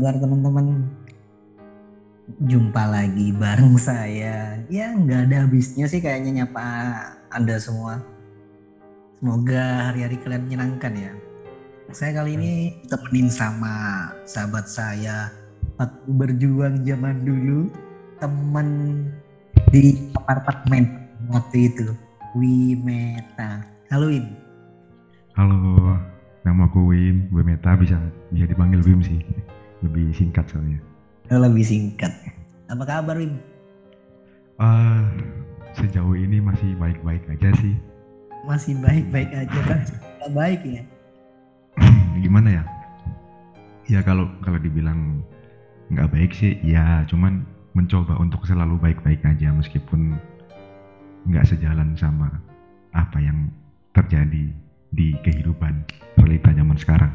Kabar teman-teman? Jumpa lagi bareng saya. Ya nggak ada habisnya sih kayaknya nyapa Anda semua. Semoga hari-hari kalian menyenangkan ya. Saya kali ini temenin sama sahabat saya waktu berjuang zaman dulu, teman di apartemen waktu itu, Wimeta. Halo Wim. Halo, nama aku Wim, Wimeta bisa bisa dipanggil Wim sih, lebih singkat soalnya. Lebih singkat. Apa kabar Wim? Ah, sejauh ini masih baik-baik aja sih. Masih baik-baik aja kan? Nggak baik ya? Gimana ya? Ya kalau kalau dibilang nggak baik sih, ya cuman mencoba untuk selalu baik-baik aja meskipun nggak sejalan sama apa yang terjadi di kehidupan realita zaman sekarang.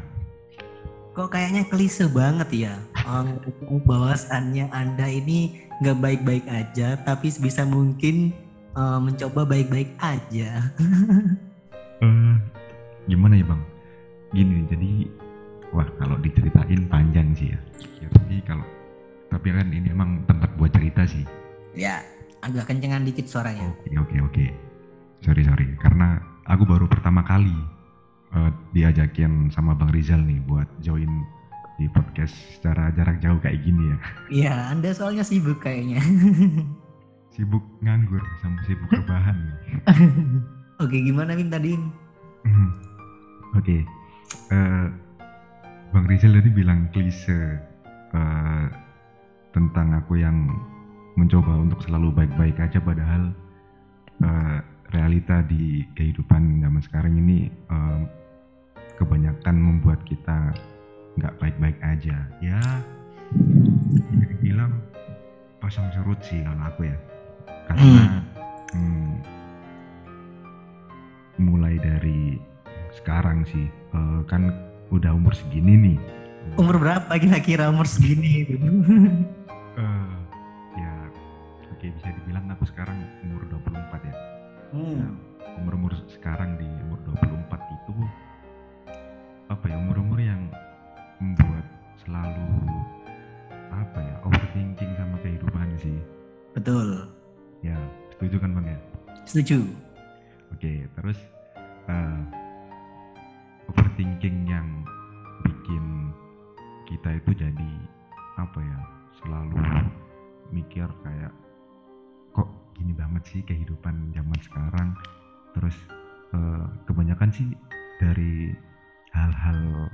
Kok kayaknya klise banget ya? Um, bahwasannya Anda ini nggak baik-baik aja, tapi sebisa mungkin uh, mencoba baik-baik aja. Eh, gimana ya bang? Gini, jadi wah kalau diceritain panjang sih ya. Ya tapi kalau tapi kan ini emang tempat buat cerita sih. ya, agak kencengan dikit suaranya. Oke oke oke. Sorry sorry, karena aku baru pertama kali eh, diajakin sama Bang Rizal nih buat join di podcast secara jarak jauh kayak gini ya. Iya, Anda soalnya sibuk kayaknya. Sibuk nganggur sama sibuk rebahan. Oke, gimana Wim tadi? Mhm. Oke, eh, Bang Rizal tadi bilang klise eh, tentang aku yang mencoba untuk selalu baik-baik aja padahal eh, realita di kehidupan zaman sekarang ini eh, kebanyakan membuat kita nggak baik-baik aja. Ya, bisa dibilang pasang surut sih kalau aku ya, karena hmm, mulai dari sekarang sih eh, kan udah umur segini nih Umur berapa kira-kira umur segini? Eh, ya oke bisa dibilang aku sekarang Betul. ya setuju kan bang ya Setuju. Oke, terus eh, overthinking yang bikin kita itu jadi apa ya selalu mikir kayak kok gini banget sih kehidupan zaman sekarang. Terus eh, kebanyakan sih dari hal-hal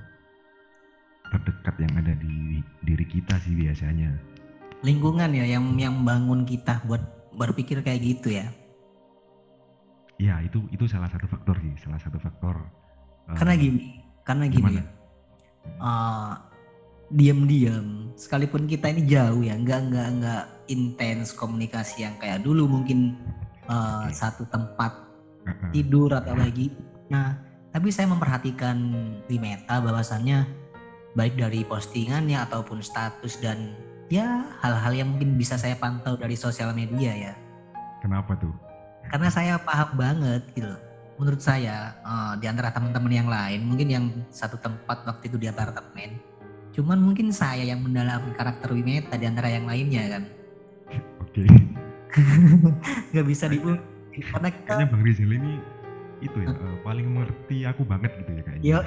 terdekat yang ada di diri kita sih biasanya. Lingkungan ya yang yang bangun kita buat berpikir kayak gitu ya. Ya itu itu salah satu faktor sih, salah satu faktor. eh, Karena gini, karena gini gimana? ya. eh, diam-diam sekalipun kita ini jauh ya nggak nggak nggak intens komunikasi yang kayak dulu mungkin eh, Oke. satu tempat tidur atau lagi nah tapi saya memperhatikan di meta bahwasannya baik dari postingannya ataupun status dan ya hal-hal yang mungkin bisa saya pantau dari sosial media ya Kenapa tuh? karena saya paham banget gitu loh. menurut saya eh, di antara teman-teman yang lain mungkin yang satu tempat waktu itu di apartemen cuman mungkin saya yang mendalami karakter Wimeta di antara yang lainnya kan Oke. nggak bisa diukur karena kita Kayaknya Bang Rizal ini itu ya eh, paling mengerti aku banget gitu ya kayaknya. yo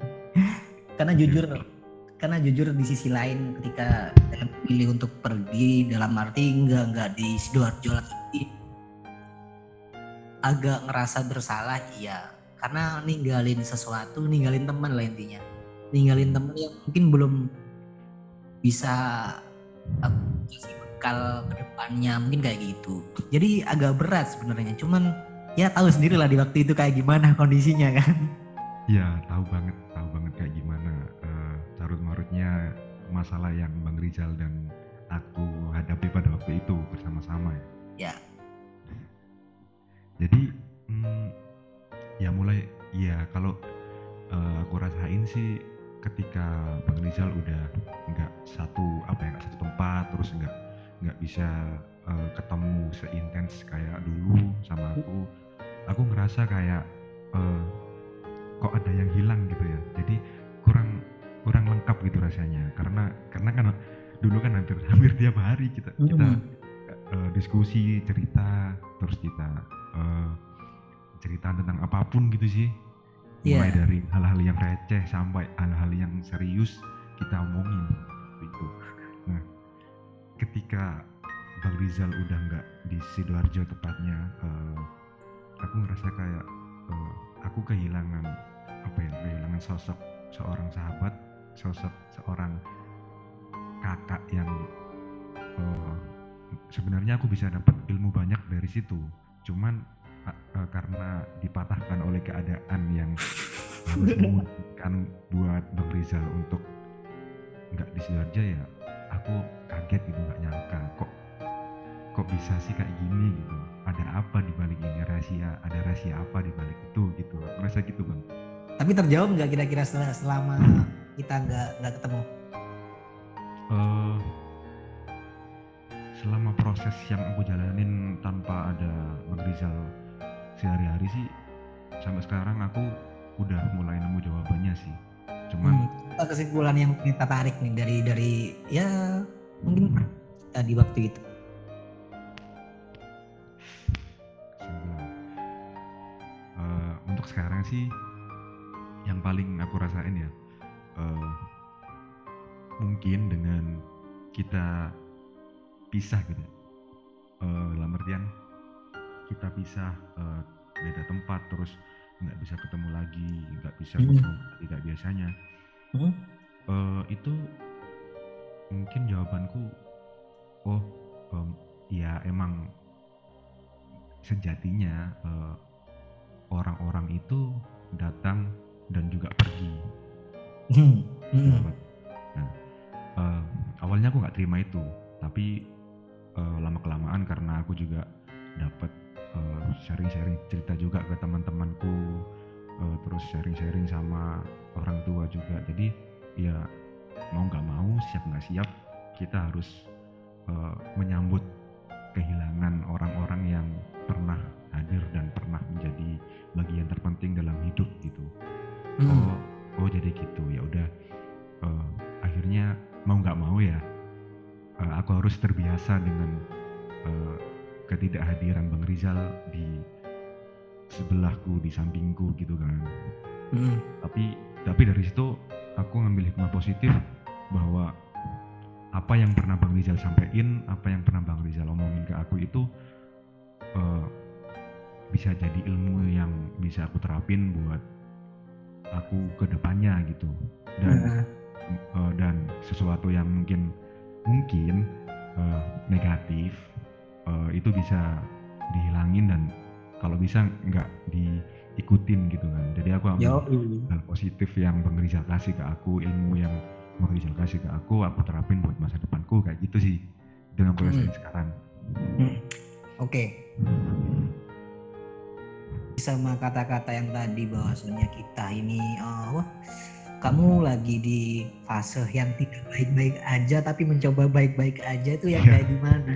karena jujur karena jujur di sisi lain ketika saya pilih untuk pergi dalam arti nggak nggak di sidoarjo lagi agak ngerasa bersalah iya. Karena ninggalin sesuatu ninggalin teman lah intinya. Ninggalin teman yang mungkin belum bisa kasih bekal ke depannya mungkin kayak gitu. Jadi agak berat sebenarnya cuman ya tahu sendiri lah di waktu itu kayak gimana kondisinya kan. Iya, tahu banget, tahu banget kayak gimana masalah yang Bang Rizal dan aku hadapi pada waktu itu bersama-sama ya. Ya. Jadi mm, ya mulai ya kalau eh, aku rasain sih ketika Bang Rizal udah nggak satu apa ya nggak satu tempat terus nggak nggak bisa eh, ketemu seintens kayak dulu sama aku aku ngerasa kayak eh, kok ada yang hilang gitu ya jadi kurang kurang lengkap rasanya karena karena kan dulu kan hampir hampir tiap hari kita kita Mm-mm. eh, diskusi cerita terus kita eh, cerita tentang apa pun gitu sih mulai Iya. dari hal-hal yang receh sampai hal-hal yang serius kita omongin gitu nah ketika Bang Rizal udah nggak di sidoarjo tepatnya eh, aku ngerasa kayak eh, aku kehilangan apa ya kehilangan sosok seorang sahabat sosok seorang kakak yang eh, sebenarnya aku bisa dapat ilmu banyak dari situ. Cuman eh, eh, karena dipatahkan oleh keadaan yang harus memungkinkan buat Bang Rizal untuk nggak di Sidoarjo ya aku kaget gitu nggak nyangka kok kok bisa sih kayak gini gitu. Ada apa di balik ini? Rahasia ada rahasia apa di balik itu gitu? Aku rasa gitu bang. Tapi terjawab nggak kira-kira setelah- selama kita nggak nggak ketemu? Eh, selama proses yang aku jalanin tanpa ada Bang Rizal sehari-hari sih sampai sekarang aku udah mulai nemu jawabannya sih cuman Hmm. Kesimpulan yang kita tarik nih dari dari ya mungkin kita di waktu itu. Eh, untuk sekarang sih yang paling aku rasain ya eh, mungkin dengan kita pisah gitu Eh, dalam artian kita pisah eh, beda tempat terus nggak bisa ketemu lagi nggak bisa Hmm. ngobrol tidak biasanya Hmm? Eh, itu mungkin jawabanku oh em, ya emang sejatinya orang-orang itu datang dan juga pergi Hmm. Hmm. sahabat. Nah, eh, awalnya aku nggak terima itu, tapi eh, lama kelamaan karena aku juga dapat eh, sharing-sharing cerita juga ke teman-temanku, eh, terus sharing-sharing sama orang tua juga. Jadi ya mau nggak mau, siap nggak siap, kita harus eh, menyambut kehilangan orang-orang yang pernah hadir dan pernah menjadi bagian terpenting dalam hidup gitu Hmm. oh oh jadi gitu ya udah eh, akhirnya mau nggak mau ya eh, aku harus terbiasa dengan eh, ketidakhadiran Bang Rizal di sebelahku di sampingku gitu kan Hmm. tapi tapi dari situ aku ngambil hikmah positif bahwa apa yang pernah Bang Rizal sampaikan apa yang pernah Bang Rizal omongin ke aku itu eh, bisa jadi ilmu yang bisa aku terapin buat aku ke depannya gitu dan eh, dan sesuatu yang mungkin mungkin eh, negatif eh, itu bisa dihilangin dan kalau bisa nggak diikutin gitu kan jadi aku ambil hal positif yang Bang Rizal kasih ke aku ilmu yang Bang Rizal kasih ke aku aku terapin buat masa depanku kayak gitu sih dengan aku rasain Hmm. sekarang Hmm. Oke. Sama kata-kata yang tadi bahwasanya kita ini eh, wah, kamu lagi di fase yang tidak baik-baik aja tapi mencoba baik-baik aja itu yang Iya. kayak gimana?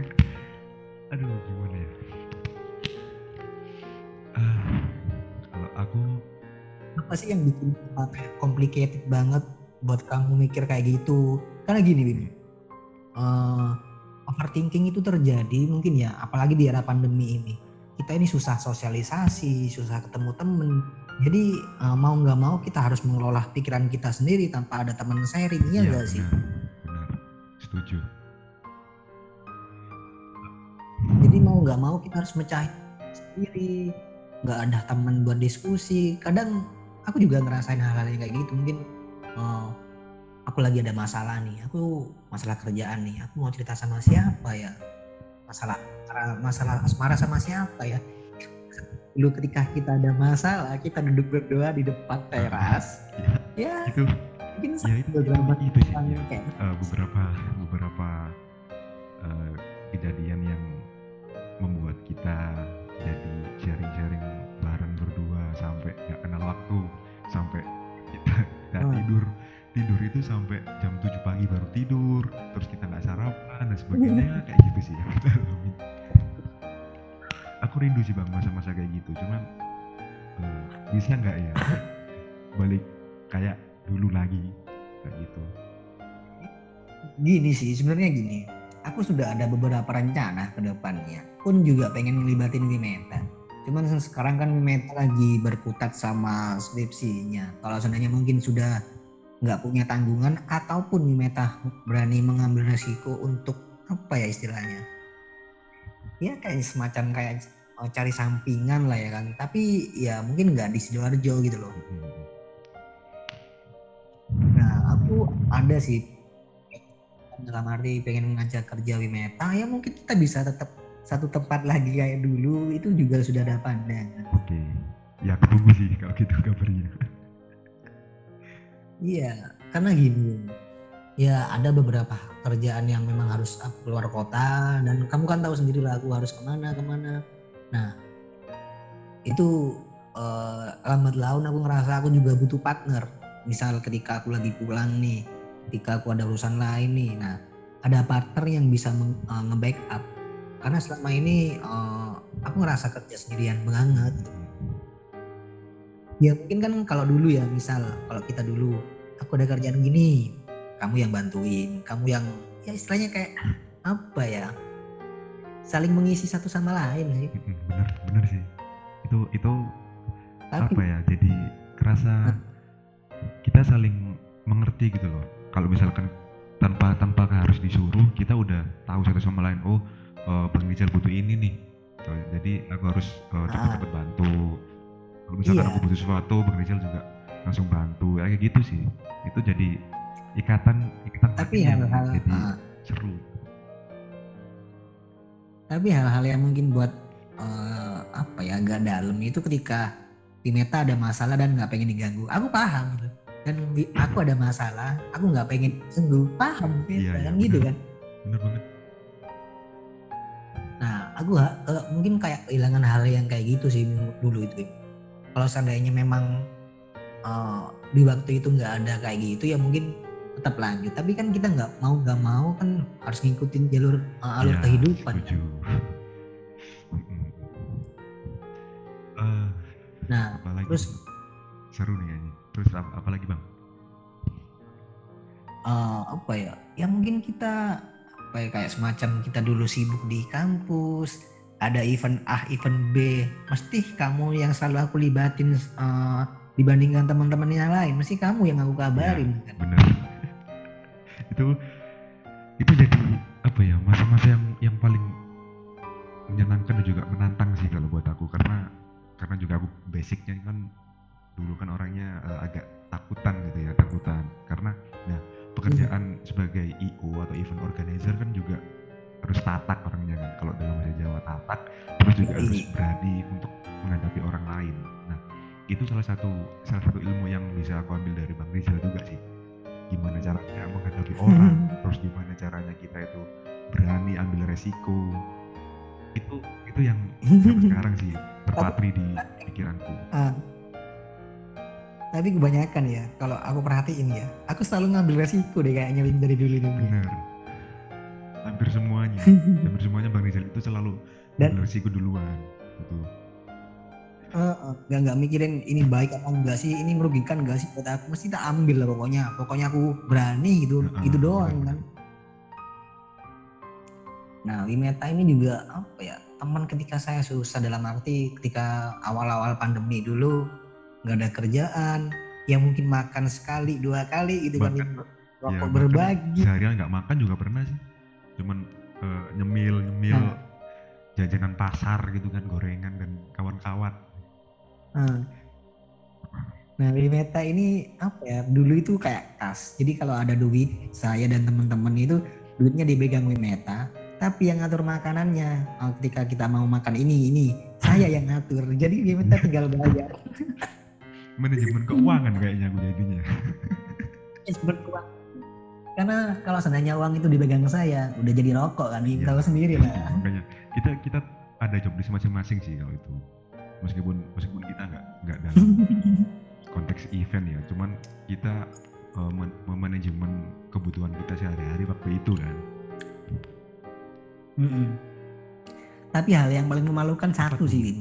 aduh gimana ya Ah, kalau aku Apa sih yang bikin uh, complicated banget buat kamu mikir kayak gitu? Karena gini, Bim. Eh, overthinking itu terjadi mungkin ya, apalagi di era pandemi ini. Kita ini susah sosialisasi, susah ketemu temen. Jadi eh, mau nggak mau kita harus mengelola pikiran kita sendiri tanpa ada teman sharing, iya Iya, nggak sih? benar, setuju Jadi mau nggak mau kita harus mecahin sendiri, nggak ada teman buat diskusi. Kadang aku juga ngerasain hal-hal yang kayak gitu. Mungkin eh, aku lagi ada masalah nih, aku masalah kerjaan nih, aku mau cerita sama siapa ya? Masalah masalah asmara sama siapa ya? Dulu ketika kita ada masalah, kita duduk berdoa di depan teras. Ya, itu mungkin ya itu, beberapa itu, itu sih ya. kayak Eh, beberapa beberapa eh, kejadian yang membuat kita jadi sharing-sharing bareng berdua sampai nggak kenal waktu sampai kita nggak Hmm. tidur tidur itu sampai jam 7 pagi baru tidur terus kita nggak sarapan dan sebagainya kayak gitu sih yang kita alami. Aku rindu sih bang masa-masa kayak gitu. Cuman eh, bisa nggak ya? Balik kayak dulu lagi kayak gitu. Gini sih sebenarnya gini. Aku sudah ada beberapa rencana ke depannya. Pun juga pengen ngelibatin Wimeta cuman sekarang kan Wimeta lagi berkutat sama skripsinya. Kalau seandainya mungkin sudah nggak punya tanggungan ataupun Wimeta berani mengambil resiko untuk apa ya istilahnya? Ya kayak semacam kayak oh, cari sampingan lah ya kan. Tapi ya mungkin nggak di sidoarjo gitu loh. Nah aku ada sih. Dalam arti pengen ngajak kerja Wimeta ya mungkin kita bisa tetap satu tempat lagi kayak dulu itu juga sudah ada pandangan. Oke. Ya aku tunggu sih kalau gitu kabarnya iya karena gini ya ada beberapa kerjaan yang memang harus keluar kota dan kamu kan tahu sendiri lah aku harus ke mana ke mana. Nah itu uh, lambat laun aku ngerasa aku juga butuh partner. Misal ketika aku lagi pulang nih ketika aku ada urusan lain nih nah ada partner yang bisa uh, nge-backup. Karena selama ini uh, aku ngerasa kerja sendirian banget ya mungkin kan kalau dulu ya misal kalau kita dulu aku ada kerjaan gini kamu yang bantuin kamu yang ya istilahnya kayak apa ya saling mengisi satu sama lain sih. Bener bener sih. Itu itu Tapi, apa ya jadi kerasa kita saling mengerti gitu loh. Kalau misalkan tanpa tanpa harus disuruh kita udah tahu satu sama lain oh uh, bang Rizal butuh ini nih. Jadi aku harus uh, cepet-cepet bantu kalau misalkan iya. aku butuh sesuatu bang Rizal juga langsung bantu. Ya, kayak gitu sih. Itu jadi ikatan ikatan tapi hal-hal jadi uh, seru. Tapi hal-hal yang mungkin buat uh, apa ya agak dalam itu ketika di meta ada masalah dan nggak pengen diganggu. Aku paham gitu. Dan aku ada masalah aku nggak pengen sembuh paham iya, iya, kan? gitu kan? Bener banget. Nah aku uh, mungkin kayak kehilangan hal yang kayak gitu sih dulu itu kalau seandainya memang uh, di waktu itu nggak ada kayak gitu ya mungkin tetap lanjut tapi kan kita nggak mau nggak mau kan harus ngikutin jalur uh, alur ya, kehidupan setuju. uh, nah terus seru nih ini Terus apa, lagi bang? Uh, apa ya? Ya mungkin kita apa ya kayak semacam kita dulu sibuk di kampus, ada event A, event B, mesti kamu yang selalu aku libatin uh, dibandingkan teman-teman yang lain, mesti kamu yang aku kabarin. Ya, kan? Benar. itu itu jadi apa ya masa-masa yang yang paling menyenangkan dan juga menantang sih kalau buat aku karena karena juga aku basicnya kan dulu kan orangnya uh, agak takutan gitu ya takutan karena nah pekerjaan hmm. sebagai IO atau event organizer kan juga harus tatak orangnya kan. Kalau dalam bahasa Jawa tatak terus juga hmm. harus berani untuk menghadapi orang lain. Nah itu salah satu salah satu ilmu yang bisa aku ambil dari Bang Rizal juga sih. Gimana caranya menghadapi orang terus gimana caranya kita itu berani ambil resiko. Itu itu yang sekarang sih terpatri di pikiranku. Uh tapi kebanyakan ya kalau aku perhatiin ya aku selalu ngambil resiko deh kayaknya dari dulu dulu benar hampir semuanya. Hampir semuanya bang Rizal itu selalu Dan, resiko duluan gitu. Uh, uh, gak nggak mikirin ini baik apa enggak sih ini merugikan enggak sih buat aku mesti tak ambil lah pokoknya. Pokoknya aku berani gitu uh, itu doang kan. Nah Wimeta ini juga apa ya teman ketika saya susah dalam arti ketika awal-awal pandemi dulu nggak ada kerjaan yang mungkin makan sekali dua kali gitu kan. Rokok ya, berbagi. seharian nggak makan juga pernah sih cuman uh, nyemil nyemil nah. jajanan pasar gitu kan gorengan dan kawan-kawan. Nah. nah di meta ini apa ya dulu itu kayak kas jadi kalau ada duit saya dan teman-teman itu duitnya dipegang meta tapi yang ngatur makanannya. Oh, ketika kita mau makan ini ini saya yang ngatur. Jadi meta tinggal bayar. Manajemen keuangan kayaknya aku jadinya. Manajemen keuangan karena kalau seandainya uang itu dipegang saya udah jadi rokok kan ya. tahu sendiri lah. Makanya. Kita kita ada job di masing-masing sih kalau itu. Meskipun meskipun kita nggak nggak dalam konteks event ya cuman kita uh, memanajemen kebutuhan kita sehari-hari waktu itu kan. Mm -mm. tapi hal yang paling memalukan satu sih Win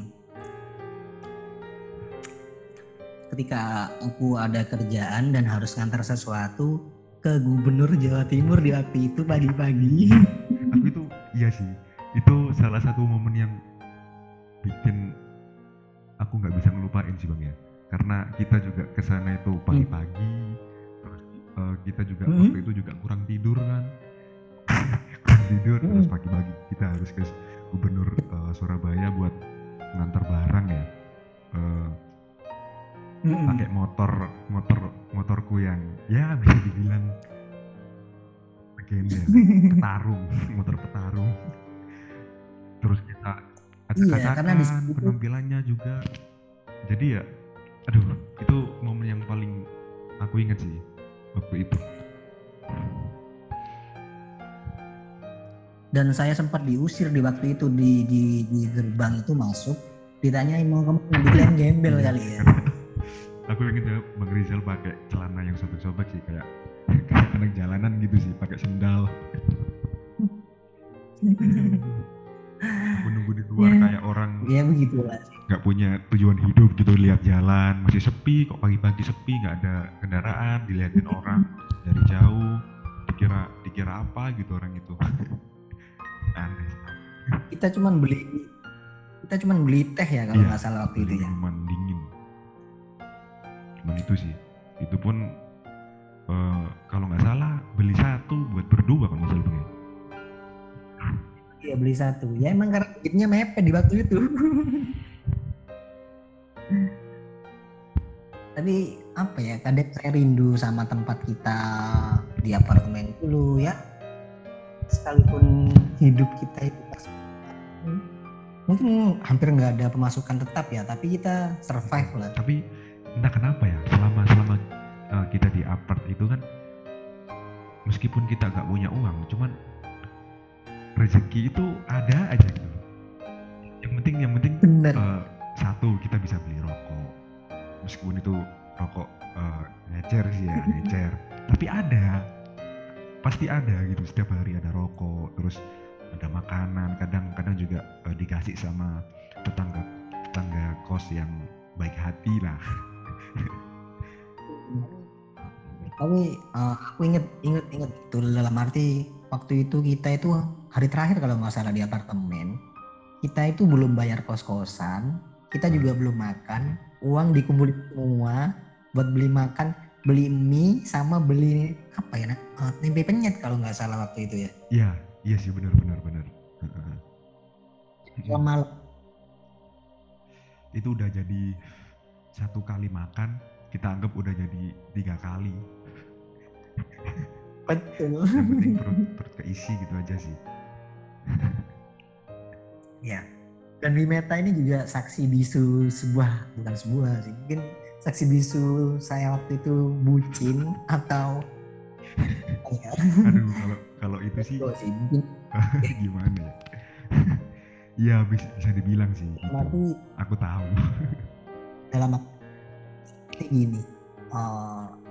ketika aku ada kerjaan dan harus ngantar sesuatu ke gubernur Jawa Timur di waktu itu pagi-pagi. aku itu iya sih itu salah satu momen yang bikin aku nggak bisa ngelupain sih bang ya karena kita juga ke sana itu pagi-pagi terus eh, kita juga Hmm. waktu itu juga kurang tidur kan kurang tidur Hmm. terus pagi-pagi kita harus ke gubernur eh, Surabaya buat ngantar barang ya Eh, Mm-mm. pakai motor motor motorku yang ya bisa dibilang legenda petarung motor petarung. Terus kita Iya, karena di acak-acakan situ- penampilannya juga. Jadi ya aduh itu momen yang paling aku ingat sih waktu itu. Dan saya sempat diusir di waktu itu di di, di gerbang itu masuk. Ditanyain mau ke mana diklaim gembel kali ya. aku ingat ya bang Rizal pakai celana yang sobek-sobek sih kayak kayak anak jalanan gitu sih pakai sendal aku nunggu di luar Ya. kayak orang ya begitulah. nggak punya tujuan hidup gitu lihat jalan masih sepi kok pagi-pagi sepi nggak ada kendaraan dilihatin orang dari jauh dikira dikira apa gitu orang itu aneh Kita cuman beli kita cuman beli teh ya kalau Iya, nggak salah waktu itu ya. cuman itu sih itu pun eh, kalau nggak salah beli satu buat berdua kalau nggak salah Bang, ya. Iya beli satu. Ya emang karena duitnya mepet di waktu itu. Tapi apa ya kadang saya rindu sama tempat kita di apartemen dulu ya. Sekalipun hidup kita itu pas mungkin hampir nggak ada pemasukan tetap ya, tapi kita survive lah. tapi entah kenapa ya? Selama selama eh, kita di apart itu kan meskipun kita nggak punya uang cuman rezeki itu ada aja gitu. Yang penting yang penting Bener. eh, satu kita bisa beli rokok. Meskipun itu rokok eh, ngecer sih ya ngecer. Tapi ada. Pasti ada gitu. Setiap hari ada rokok terus ada makanan. Kadang-kadang juga eh, dikasih sama tetangga tetangga kos yang baik hati lah Tapi eh, aku inget inget inget. Betul dalam arti waktu itu kita itu hari terakhir kalau nggak salah di apartemen kita itu belum bayar kos kosan kita juga belum makan uang dikumpulin semua buat beli makan beli mie sama beli apa ya nak Eh, tempe penyet kalau nggak salah waktu itu ya. Iya iya sih benar benar benar. Malam. Itu udah jadi satu kali makan kita anggap udah jadi tiga kali. Betul. Yang penting perut perut keisi gitu aja sih. Ya dan Wimeta ini juga saksi bisu sebuah bukan sebuah sih mungkin saksi bisu saya waktu itu bucin atau ya, aduh kalau kalau itu sih. Gimana ya? Iya bisa, bisa dibilang sih tapi aku tahu dalam arti gini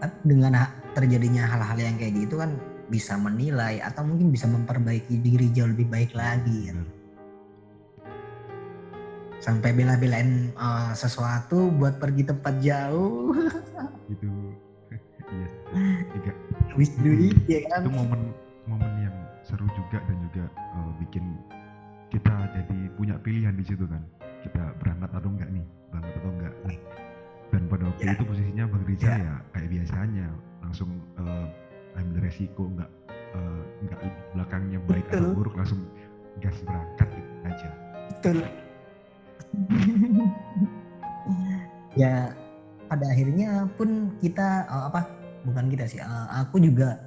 kan dengan terjadinya hal-hal yang kayak gitu kan bisa menilai atau mungkin bisa memperbaiki diri jauh lebih baik lagi kan. Benar. sampai bela-belain eh, sesuatu buat pergi tempat jauh. Itu iya. Tiga. Habis duit ya kan? Itu momen momen yang seru juga dan juga eh, bikin kita jadi punya pilihan di situ kan. Kita berangkat atau enggak waktu Ya. itu posisinya bang Rizal Ya. ya kayak biasanya langsung eh, ambil resiko enggak eh, enggak belakangnya baik atau Betul. buruk langsung gas berangkat gitu aja betul ya pada akhirnya pun kita eh, apa bukan kita sih eh, aku juga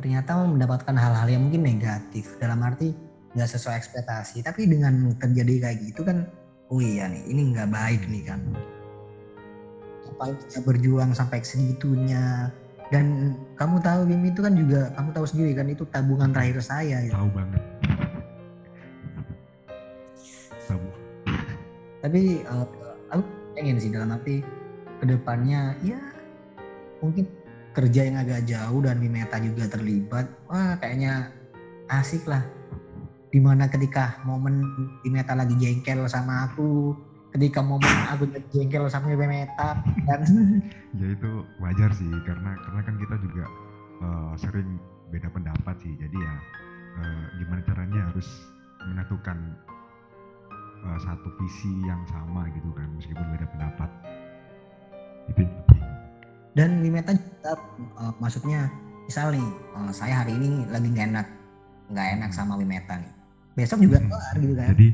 ternyata mendapatkan hal-hal yang mungkin negatif dalam arti nggak sesuai ekspektasi tapi dengan terjadi kayak gitu kan oh iya nih ini nggak baik nih kan apa kita berjuang sampai segitunya. Dan kamu tahu Bim itu kan juga kamu tahu sendiri kan itu tabungan terakhir saya gitu. tahu banget. Tahu. Tapi eh, aku pengen sih dalam arti ke depannya ya mungkin kerja yang agak jauh dan Mimeta juga terlibat wah kayaknya asik lah di mana ketika momen Mimeta lagi jengkel sama aku ketika momen aku lagi jengkel sama Mimeta dan ya itu wajar sih karena karena kan kita juga eh, sering beda pendapat sih. Jadi ya uh, gimana caranya harus menyatukan uh, satu visi yang sama gitu kan meskipun beda pendapat. Itu dan Wimeta uh, maksudnya misal nih uh, saya hari ini lagi nggak enak nggak enak sama Wimeta nih. Besok juga hmm. kelar gitu kan. Jadi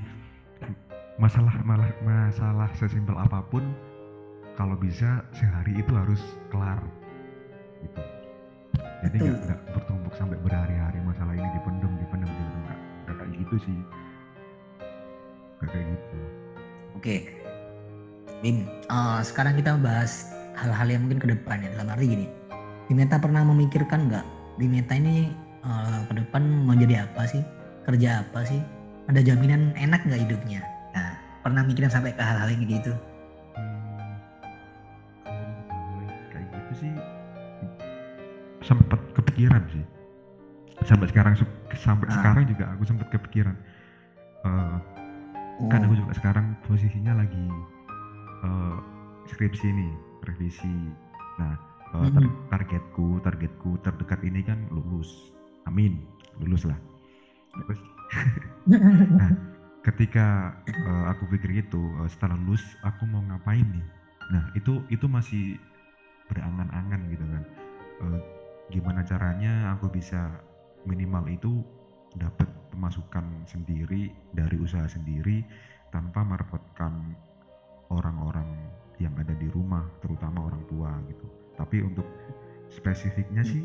masalah malah masalah sesimpel apa pun kalau bisa sehari itu harus kelar gitu. Jadi nggak bertumpuk sampai berhari-hari masalah ini dipendem dipendem gitu. Nggak kayak gitu sih. Gak kayak gitu. Oke. Bim uh, sekarang kita bahas hal-hal yang mungkin ke depan ya. Dalam arti gini Bimeta pernah memikirkan nggak Bimeta ini uh, ke depan mau jadi apa sih? Kerja apa sih? Ada jaminan enak nggak hidupnya pernah mikirin sampai ke hal-hal yang gitu? Kayak gitu sih sempat kepikiran sih. Sampai sekarang sampai ah. sekarang juga aku sempat kepikiran. Uh, oh. kan aku juga sekarang posisinya lagi uh, skripsi nih revisi. Nah uh, tar targetku targetku terdekat ini kan lulus. Amin lulus lah. Terus? Nah ketika uh, aku pikir itu uh, setelah lulus aku mau ngapain nih? Nah itu itu masih berangan-angan gitu kan. Uh, gimana caranya aku bisa minimal itu dapat pemasukan sendiri dari usaha sendiri tanpa merepotkan orang-orang yang ada di rumah terutama orang tua gitu. Tapi untuk spesifiknya sih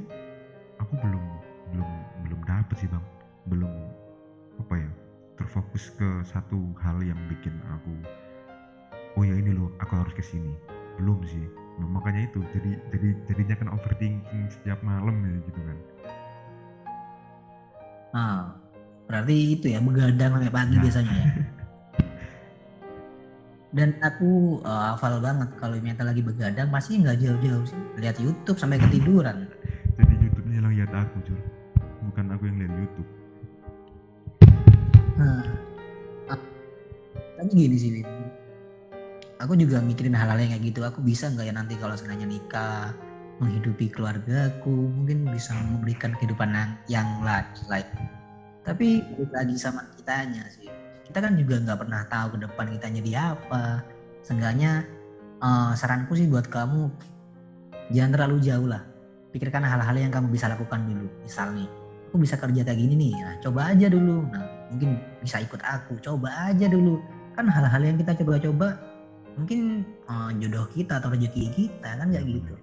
terfokus ke satu hal yang bikin aku oh ya ini loh aku harus ke sini. Belum sih. Nah, makanya itu jadi jadi jadinya kan overthinking setiap malam ya gitu kan. Ah berarti itu ya begadang sampai pagi nah. biasanya ya? Dan aku uh, hafal banget kalau Meta lagi begadang pasti nggak jauh-jauh sih. Lihat YouTube sampai ketiduran. Jadi YouTube-nya yang lihat aku jur. Bukan aku yang lihat YouTube gini sih aku juga mikirin hal-hal yang kayak gitu. Aku bisa nggak ya nanti kalau sebenarnya nikah menghidupi keluargaku mungkin bisa memberikan kehidupan yang lain tapi lagi sama kitanya sih. Kita kan juga nggak pernah tahu ke depan kita jadi apa. Seenggaknya uh, saranku sih buat kamu jangan terlalu jauh lah. Pikirkan hal-hal yang kamu bisa lakukan dulu. Misalnya aku bisa kerja kayak gini nih. Nah coba aja dulu. Nah mungkin bisa ikut aku. Coba aja dulu kan hal-hal yang kita coba-coba mungkin uh, jodoh kita atau rezeki kita kan nggak gitu.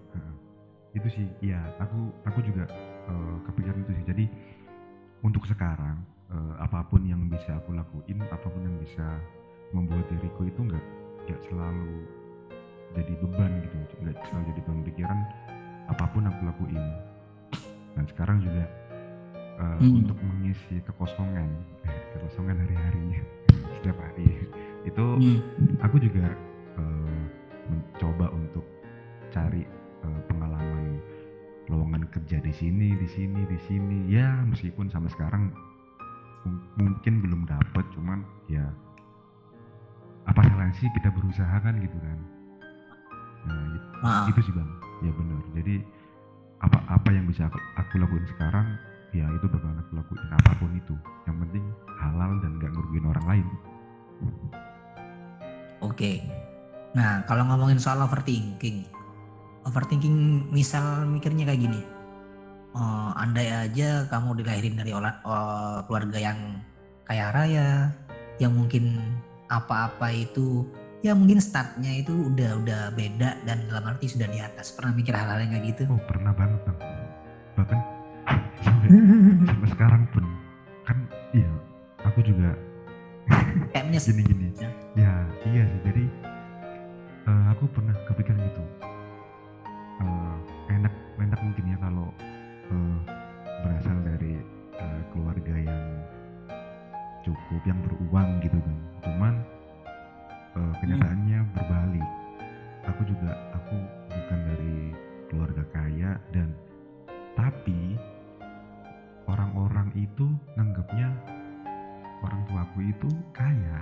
itu sih ya aku aku juga uh, kepikiran itu sih. Jadi untuk sekarang uh, apa pun yang bisa aku lakuin apa pun yang bisa membuat diriku itu nggak nggak selalu jadi beban gitu nggak selalu jadi beban pikiran apa pun aku lakuin. Dan sekarang juga uh, hmm. untuk mengisi kekosongan kekosongan hari-hari setiap hari. Itu hmm. aku juga uh, mencoba untuk cari uh, pengalaman lowongan kerja di sini di sini di sini. Ya meskipun sampai sekarang mungkin belum dapet cuman ya apa salahnya sih kita berusaha kan gitu kan? Nah gitu, gitu sih bang. Ya benar. Jadi apa apa yang bisa aku, aku lakuin sekarang ya itu bakal aku lakuin apa pun itu. Yang penting halal dan gak ngerugiin orang lain. Oke. Nah kalau ngomongin soal overthinking overthinking misal mikirnya kayak gini. Uh, andai aja kamu dilahirin dari uh, keluarga yang kaya raya yang mungkin apa-apa itu ya mungkin startnya itu udah udah beda dan dalam arti sudah di atas. Pernah mikir hal-hal yang kayak gitu? Oh pernah banget bang. Bahkan sampai sekarang pun kan iya aku juga gini gini ya, ya iya sih. Jadi uh, aku pernah kepikiran gitu. Uh, enak enak mungkin ya kalau uh, berasal dari uh, keluarga yang cukup yang beruang gitu kan. Cuman uh, kenyataannya hmm. berbalik. Aku juga aku bukan dari keluarga kaya dan tapi orang-orang itu nanggapnya orang tuaku itu kaya.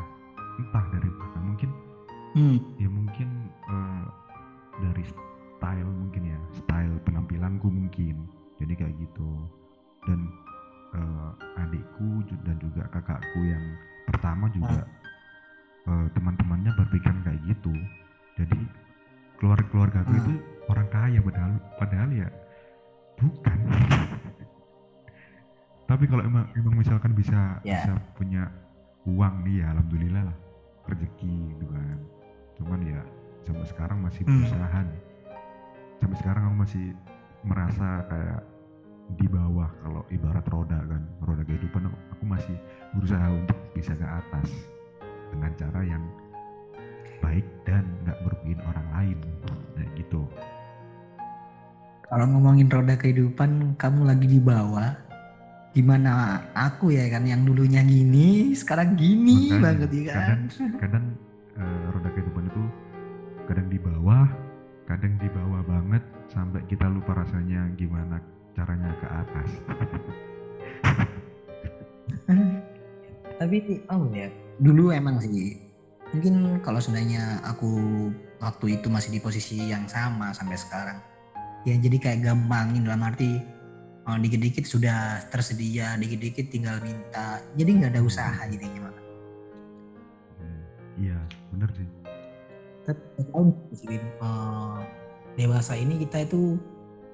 Entah dari mana mungkin hmm. ya mungkin uh, dari style mungkin ya style penampilanku mungkin. Jadi kayak gitu. Dan uh, adikku dan juga kakakku yang pertama juga uh, teman-temannya berpikiran kayak gitu. Jadi keluarga keluarga aku ah. itu orang kaya padahal padahal ya bukan. tapi kalau emang emang misalkan bisa Ya. bisa punya uang nih ya alhamdulillah lah rezeki gitu kan cuman ya sampai sekarang masih Hmm. berusaha nih. sampai sekarang aku masih merasa kayak di bawah kalau ibarat roda kan roda kehidupan aku, aku masih berusaha untuk bisa ke atas dengan cara yang baik dan nggak merugikan orang lain kayak gitu Kalau ngomongin roda kehidupan, kamu lagi di bawah. Gimana aku ya kan yang dulunya gini, sekarang gini Makanya, banget ya kan. kadang kadang eh, roda kehidupan itu kadang di bawah kadang di bawah banget sampai kita lupa rasanya gimana caranya ke atas Tapi oh ya, dulu emang sih. Mungkin kalau seandainya aku waktu itu masih di posisi yang sama sampai sekarang. Ya jadi kayak gampangin dalam arti oh, dikit-dikit sudah tersedia, dikit-dikit tinggal minta. Jadi nggak ada usaha jadinya mah. Hmm, iya bener sih Tapi tahu nggak sih, Bim? Eh, dewasa ini kita itu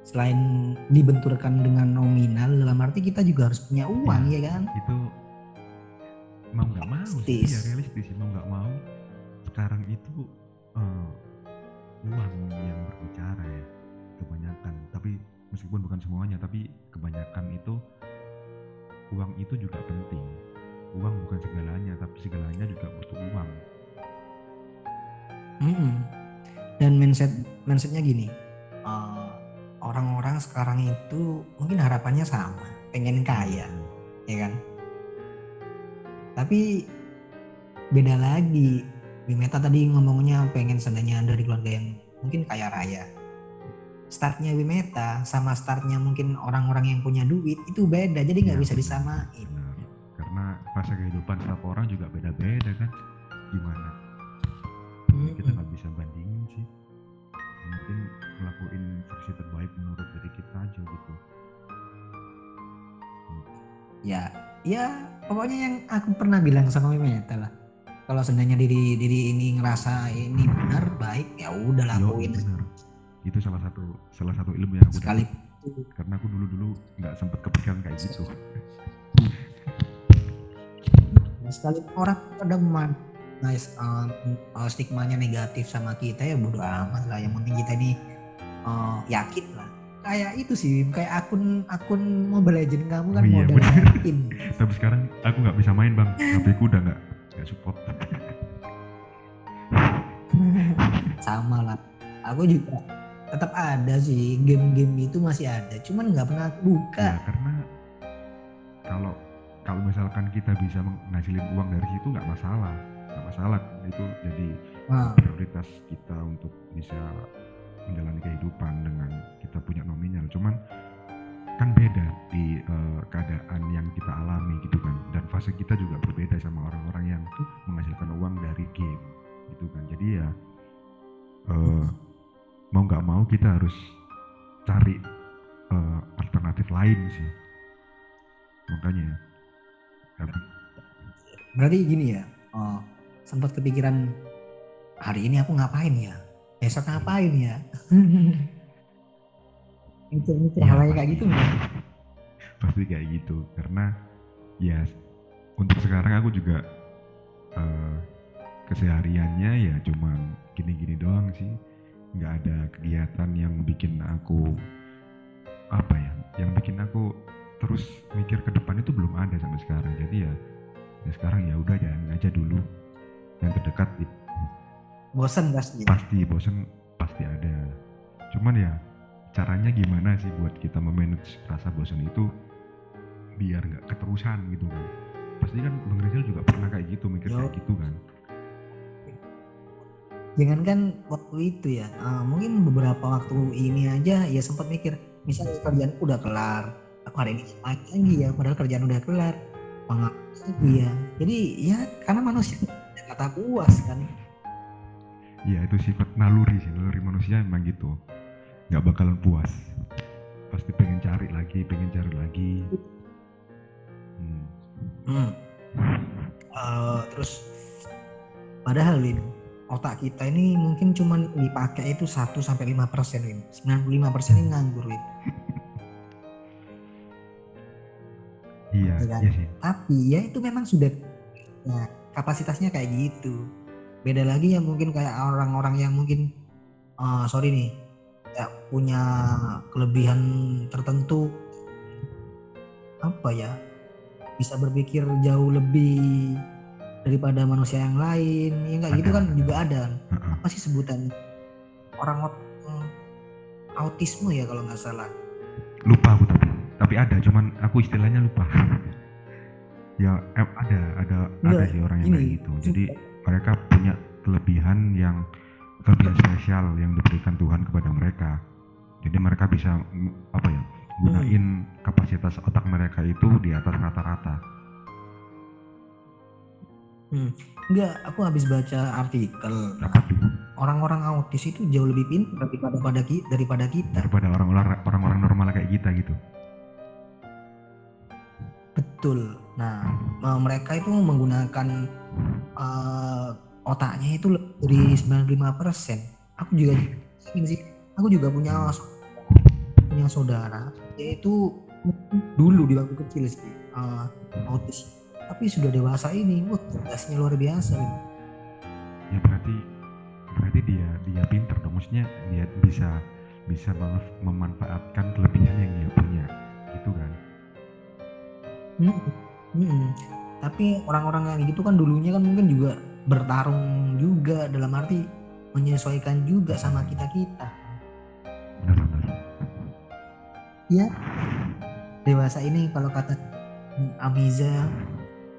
selain dibenturkan dengan nominal dalam arti kita juga harus punya uang ya kan itu mau nggak mau sih Realistis. ya realistis mau nggak mau sekarang itu eh, uang yang berbicara ya kebanyakan tapi meskipun bukan semuanya tapi kebanyakan itu uang itu juga penting. Uang bukan segalanya tapi segalanya juga butuh uang. Mm-mm. dan mindset mindsetnya gini eh, orang-orang sekarang itu mungkin harapannya sama pengen kaya Hmm, ya kan? Tapi beda lagi Bimeta tadi ngomongnya pengen seandainya dari keluarga yang mungkin kaya raya startnya Bimeta sama startnya mungkin orang-orang yang punya duit itu beda. Jadi nggak Iya, bisa benar, disamain. Benar. karena fase kehidupan setiap orang juga beda-beda kan. Gimana? Kita Mm-mm. nggak bisa bandingin sih. Mungkin ngelakuin versi terbaik menurut diri kita aja gitu. Ya ya pokoknya yang aku pernah bilang sama Mimeta lah. Kalau seandainya diri diri ini ngerasa ini benar baik ya udah lakuin. bener itu salah satu salah satu ilmu yang aku sekali. Dapat. karena aku dulu dulu nggak sempet kepikiran kayak gitu. Sekali orang pada man nice um, uh, stigmanya negatif sama kita ya bodo amat lah. Yang penting kita ini uh, yakin lah. Kayak itu sih kayak akun akun Mobile Legend kamu kan Oh iya, yakin. Tapi sekarang aku nggak bisa main bang. HP ku udah nggak nggak support. Sama lah. Aku juga tetap ada sih game-game itu masih ada cuman nggak pernah buka. Ya karena kalau kalau misalkan kita bisa menghasilin uang dari situ nggak masalah nggak masalah. Itu jadi Nah, prioritas kita untuk bisa menjalani kehidupan dengan kita punya nominal. Cuman kan beda di eh, keadaan yang kita alami gitu kan. Dan fase kita juga berbeda sama orang-orang yang menghasilkan uang dari game gitu kan. Jadi ya eh, mau nggak mau kita harus cari eh, alternatif lain sih. Makanya tapi berarti gini ya oh, sempat kepikiran hari ini aku ngapain ya? Besok ngapain ya? Itu itu Iya, hal kayak gitu pasti kayak gitu. Karena ya untuk sekarang aku juga eh, kesehariannya ya cuman gini-gini doang sih nggak ada kegiatan yang bikin aku apa ya yang bikin aku terus mikir ke depan itu belum ada sampai sekarang. Jadi ya ya sekarang ya udah jalan aja dulu. Yang terdekat bosan pasti. Pasti bosen pasti ada. Cuman ya caranya gimana sih buat kita memanage rasa bosan itu biar nggak keterusan gitu kan? Pasti kan bang Rizal juga pernah kayak gitu mikir Yo. kayak gitu kan jangankan waktu itu ya eh, mungkin beberapa waktu ini aja ya sempat mikir misalnya kerjaan udah kelar aku hari ini ngapain lagi ya padahal kerjaan udah kelar pengaruh lagi ya? Jadi ya karena manusia kata puas kan. Ya itu sifat naluri sih naluri manusia emang gitu. Nggak bakalan puas. Pasti pengen cari lagi pengen cari lagi. Hmm. Hmm. uh, terus padahal Win otak kita ini mungkin cuma dipakai itu 1 sampai lima persen Win. 95 persen ini nganggur Win. Iya Ya kan? iya sih. Tapi ya itu memang sudah ya, kapasitasnya kayak gitu. Beda lagi yang mungkin kayak orang-orang yang mungkin uh, sorry nih ya punya kelebihan tertentu. Apa ya? Bisa berpikir jauh lebih daripada manusia yang lain. Ya nggak gitu Ada, kan ada. juga ada kan. Apa sih sebutannya orang hmm, autisme ya kalau nggak salah. Lupa aku tapi tapi ada cuman aku istilahnya lupa. Ya eh, ada ada ada Enggak, sih orang yang kayak gitu. Jadi mereka punya kelebihan yang kelebihan spesial yang diberikan Tuhan kepada mereka. Jadi mereka bisa mm, apa ya gunain kapasitas otak mereka itu di atas rata-rata Enggak, aku habis baca artikel. Orang-orang autis itu jauh lebih pintar daripada pada ki- daripada kita. daripada orang-orang orang-orang normal kayak kita gitu Betul. Nah, eh, mereka itu menggunakan eh, otaknya itu lebih dari 95%. Aku juga sih, aku juga punya punya saudara yaitu dulu di waktu kecil sih eh, autis. Tapi sudah dewasa ini, wah tugasnya luar biasa. ini. ya berarti berarti dia dia pinter dong maksudnya dia bisa bisa mem- memanfaatkan kelebihan yang dia punya gitu kan Mm, mm. Tapi orang-orang yang gitu kan dulunya kan mungkin juga bertarung juga dalam arti menyesuaikan juga sama kita kita. benar-benar Ya dewasa ini kalau kata Amiza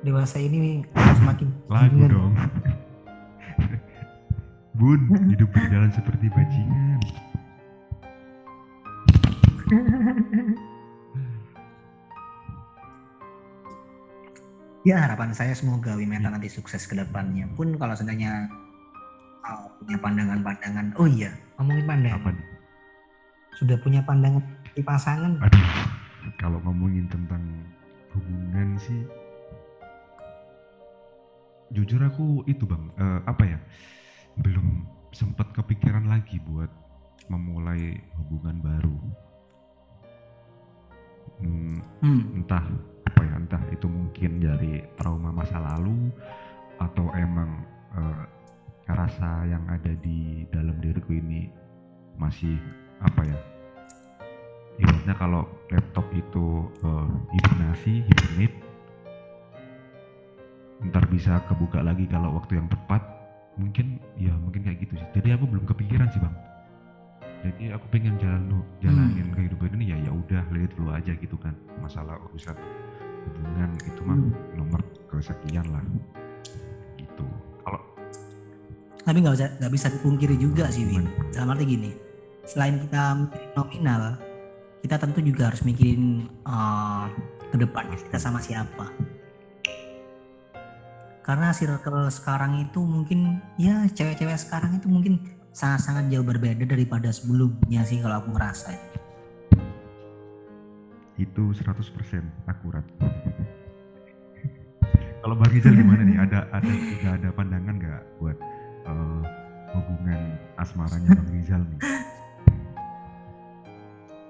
dewasa ini semakin lagu bingung. dong. Bun hidup berjalan seperti bajingan. Ya harapan saya semoga Wimeta nanti sukses ke depannya. Pun kalau seandainya uh, punya pandangan-pandangan, oh iya ngomongin pandangan, apa nih? Sudah punya pandangan di pasangan. Aduh kalau ngomongin tentang hubungan sih jujur aku itu bang eh, apa ya belum sempat kepikiran lagi buat memulai hubungan baru Hmm, Hmm. entah apa ya entah itu mungkin dari trauma masa lalu atau emang eh, rasa yang ada di dalam diriku ini masih apa ya ibaratnya kalau laptop itu eh, hibernasi hibernate ntar bisa kebuka lagi kalau waktu yang tepat. Mungkin ya mungkin kayak gitu sih. Jadi aku belum kepikiran sih bang. Jadi aku pengen jalan jalanin kehidupan ini. Ya ya udah lihat dulu aja gitu kan. Masalah urusan hubungan itu mah Hmm. nomor kesekian lah. Gitu. Kalau Tapi nggak bisa nggak bisa dipungkiri juga sih Win. Dalam arti gini, selain kita nominal, kita tentu juga harus mikirin uh, ke depannya kita sama siapa. Karena circle sekarang itu mungkin ya cewek-cewek sekarang itu mungkin sangat-sangat jauh berbeda daripada sebelumnya sih kalau aku ngerasa. itu 100% akurat. Kalau Bang Rizal gimana nih? Ada ada juga ada pandangan nggak buat eh, hubungan asmaranya Bang Rizal nih?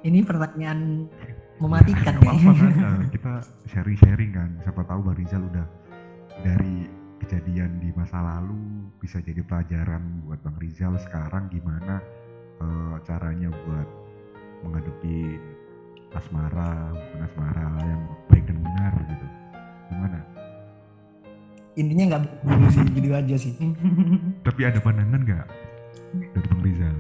Ini pertanyaan mematikan ya. kan? Eh, kita sharing-sharing kan. Siapa tahu Bang Rizal udah dari kejadian di masa lalu bisa jadi pelajaran buat Bang Rizal sekarang gimana eh, caranya buat menghadapi asmara hubungan asmara yang baik dan benar gitu. Gimana? Intinya nggak dulu sih, gitu aja sih. tapi ada pandangan nggak dari Bang Rizal?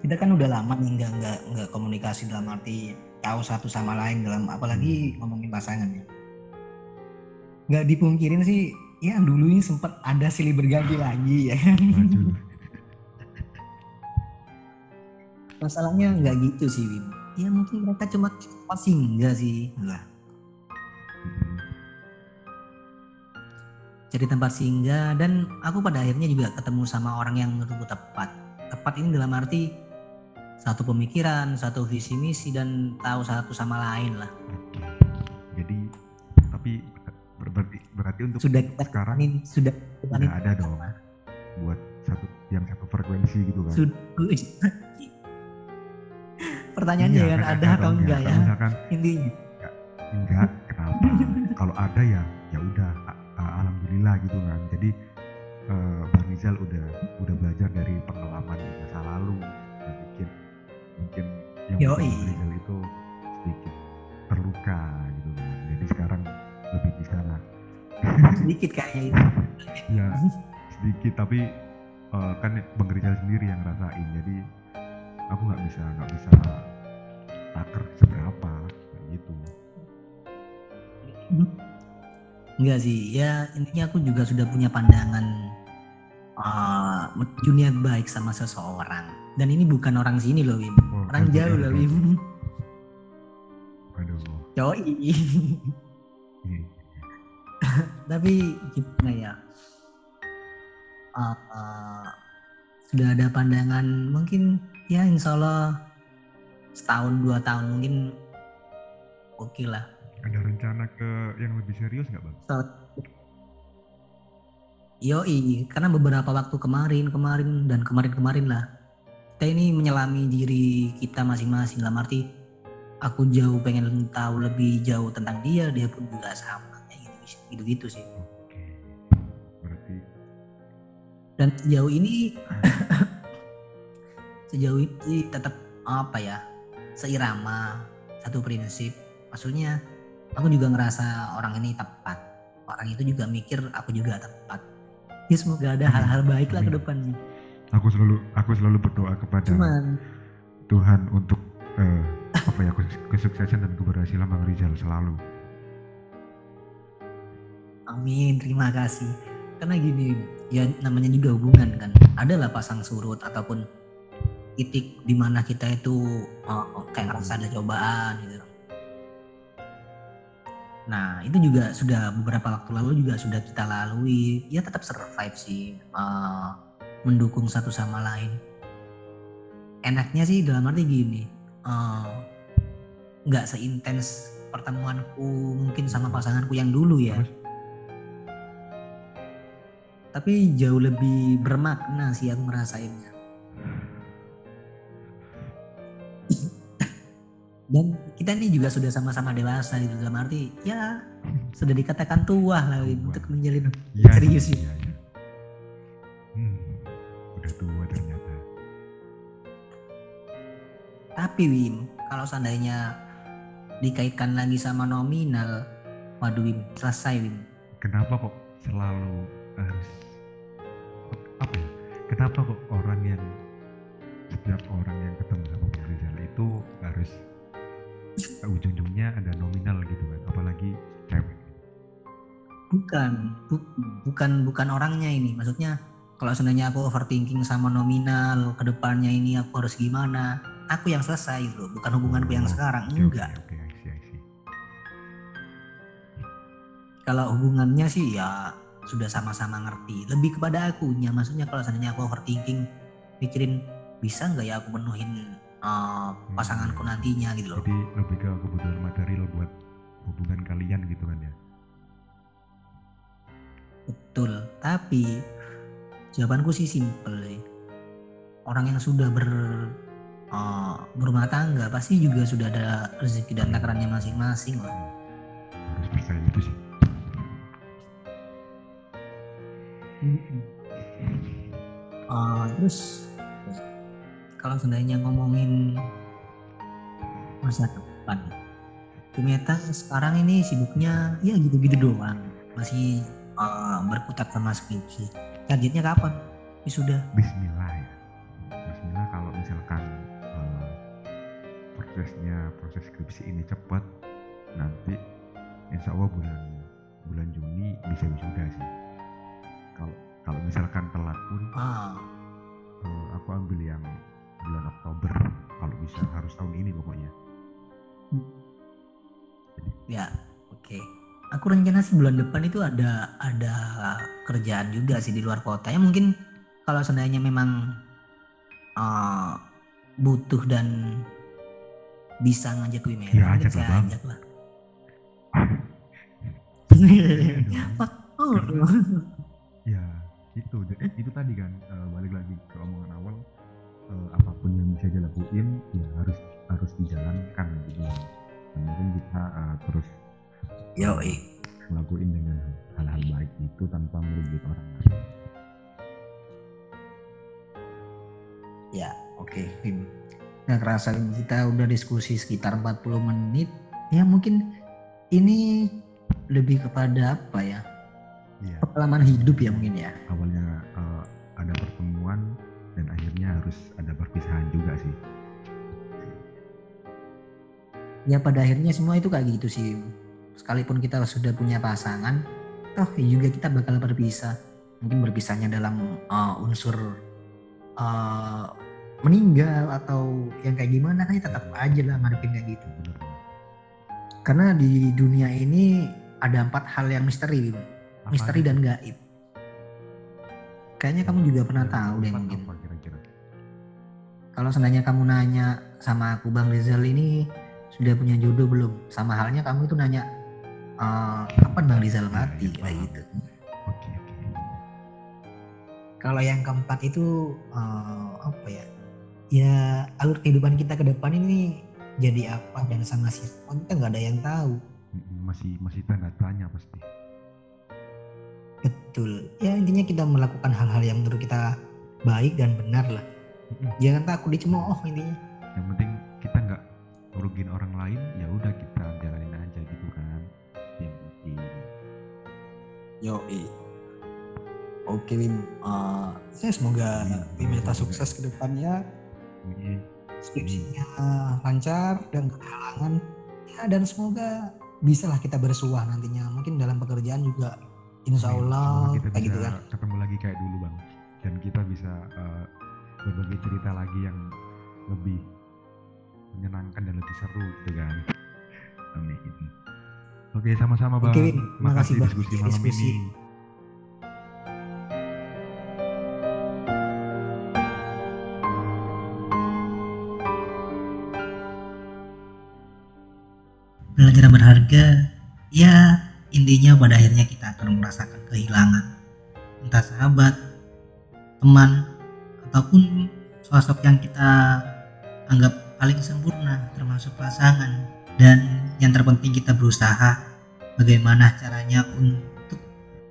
Kita kan udah lama nih nggak nggak nggak komunikasi dalam arti tahu satu sama lain dalam apalagi ngomongin pasangan ya. Nggak dipungkirin sih ya dulu ini sempat ada silih berganti lagi ya maju masalahnya nggak gitu sih Win ya mungkin mereka cuma tempat singgah sih lah Hmm, jadi tempat singgah dan aku pada akhirnya juga ketemu sama orang yang menurutku tepat. Tepat ini dalam arti satu pemikiran satu visi misi dan tahu satu sama lain lah jadi Tapi untuk sudah kita sekarang jalanin, sudah jalanin udah ada dong buat satu yang satu frekuensi gitu kan. Sudah. Pertanyaannya Iya, kan ada atau enggak ya? Misalkan Intinya. enggak, kenapa? Kalau ada ya ya udah alhamdulillah gitu kan. Jadi eh, Bang Rizal udah udah belajar dari pengalaman di masa lalu dan bikin mungkin yang Yoi. Bang Rizal itu sedikit terluka sedikit kayaknya itu. ya sedikit tapi eh, kan Bang Rizal sendiri yang ngerasain jadi aku nggak bisa nggak bisa taker seberapa kayak gitu Enggak sih, ya intinya aku juga sudah punya pandangan uh, dunia baik sama seseorang. Dan ini bukan orang sini loh, Wim. Oh, Orang LDR jauh loh? Wim. aduh Yoi. Tapi gimana ya? Uh, uh, sudah ada pandangan mungkin ya insya Allah setahun dua tahun mungkin oke lah. ada rencana ke yang lebih serius nggak bang So- Yoi, karena beberapa waktu kemarin, kemarin dan kemarin-kemarin lah, kita ini menyelami diri kita masing-masing. Dalam arti, aku jauh pengen tahu lebih jauh tentang dia, dia pun juga sama. Gitu, gitu-gitu sih. oke berarti Dan sejauh ini, sejauh ini tetap apa ya, seirama, satu prinsip. Maksudnya, aku juga ngerasa orang ini tepat. Orang itu juga mikir aku juga tepat. Ya semoga ada hal-hal baik lah ke depannya. aku selalu aku selalu berdoa kepada Cuman, Tuhan untuk eh, apa ya kes- kesuksesan dan keberhasilan Bang Rizal selalu amin, terima kasih. Karena gini, ya namanya juga hubungan kan. Adalah pasang surut ataupun titik di mana kita itu oh, kayak ngerasa ada cobaan gitu. Nah itu juga sudah beberapa waktu lalu juga sudah kita lalui. Ya tetap survive sih, eh, mendukung satu sama lain. Enaknya sih dalam arti gini, eh, nggak seintens pertemuanku mungkin sama pasanganku yang dulu ya. terus Tapi jauh lebih bermakna sih aku ngerasainnya. Dan kita ini juga sudah sama-sama dewasa gitu dalam arti ya sudah dikatakan tua lah Win, untuk menjalin Iya, Serius sih, ya? iya, iya. Hmm, udah tua ternyata Tapi Wim, kalau seandainya dikaitkan lagi sama nominal, waduh Wim, selesai Wim. kenapa kok selalu harus apa ya kenapa kok orang yang setiap orang yang ketemu sama Bang Rizal itu harus ujung-ujungnya ada nominal gitu kan apalagi cewek Bukan, bu- bukan bukan orangnya ini. Maksudnya kalau seandainya aku overthinking sama nominal, ke depannya ini aku harus gimana? Aku yang selesai gitu, bukan hubunganku yang Oh, sekarang. Oke, oke, Enggak. oke I see, I see. Kalau hubungannya sih ya sudah sama-sama ngerti. Lebih kepada akunya, maksudnya kalau seandainya aku overthinking, mikirin bisa nggak ya aku penuhin uh, pasanganku nantinya gitu loh. jadi lebih ke kebutuhan material buat hubungan kalian gitu kan ya Betul, tapi jawabanku sih simple sih. Orang yang sudah ber uh, berumah tangga pasti juga sudah ada rezeki dan takarannya masing-masing lah. harus percaya itu sih Uh, terus kalau seandainya ngomongin masa depan, Kumeta sekarang ini sibuknya ya gitu-gitu doang, masih uh, berkutat sama skripsi. Targetnya kapan? Ya sudah. Bismillah ya Bismillah kalau misalkan eh, prosesnya proses skripsi ini cepat nanti insya Allah bulan bulan Juni bisa wisuda sih kalau kalau misalkan telat pun Ah, eh, aku ambil yang bulan Oktober kalau bisa harus tahun ini pokoknya ya oke. Aku rencana sih bulan depan itu ada ada kerjaan juga sih di luar kota. Ya mungkin kalau seandainya memang uh, butuh dan bisa ngajak Wimera, Ya, ajak lah, Bang. ajak lah. Iya dong. Mak- ya itu itu tadi kan uh, balik lagi ke omongan awal. Uh, apa pun yang bisa dilakuin ya harus harus dijalankan gitu dan mungkin kita uh, terus Yo, ngelakuin dengan hal-hal baik itu tanpa merugikan orang lain. Ya oke okay. nggak kerasa kita udah diskusi sekitar 40 menit. Ya mungkin ini lebih kepada apa ya ya. pengalaman hidup ya mungkin ya. Awalnya uh, ada pertemuan dan akhirnya harus ada perpisahan juga sih. Ya pada akhirnya semua itu kayak gitu sih. Sekalipun kita sudah punya pasangan toh juga kita bakal berpisah. Mungkin berpisahnya dalam uh, unsur uh, meninggal atau yang kayak gimana kan ya tetap aja lah ngadepin kayak gitu. Karena di dunia ini ada empat hal yang misteri gitu. misteri dan gaib. Kayaknya kamu juga pernah tahu deh mungkin. kalau seandainya kamu nanya sama aku Bang Rizal ini sudah punya jodoh belum? Sama halnya kamu itu nanya uh, kapan Bang Rizal mati? Kayak gitu. Kalau yang keempat itu uh, apa ya? Ya alur kehidupan kita ke depan ini jadi apa? Dan sama siapa kita nggak ada yang tahu. Masih masih tanda tanya pasti betul. Ya intinya kita melakukan hal-hal yang menurut kita baik dan benar lah. Jangan takut dicemooh intinya. Yang penting kita nggak merugikan orang lain ya udah kita jalanin aja gitu kan. Yang penting. Yo Oke Wim, uh, saya semoga ya, Wim tetap sukses ke depannya. Skripsinya lancar dan kehalangan. Ya dan semoga bisalah kita bersuah nantinya. Mungkin dalam pekerjaan juga insya Allah kita kayak gitu kan. ketemu lagi kayak dulu bang. Dan kita bisa uh, berbagi cerita lagi yang lebih menyenangkan dan lebih seru gitu kan. Amin. Oke sama-sama bang. Oke, makasih, makasih diskusi malam diskusi. ini. Pelajaran berharga ya intinya pada akhirnya kita akan merasakan kehilangan. Entah sahabat teman ataupun sosok yang kita anggap paling sempurna termasuk pasangan. Dan yang terpenting kita berusaha bagaimana caranya untuk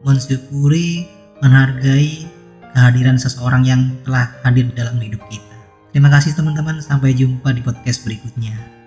mensyukuri menghargai kehadiran seseorang yang telah hadir dalam hidup kita. Terima kasih teman-teman. Sampai jumpa di podcast berikutnya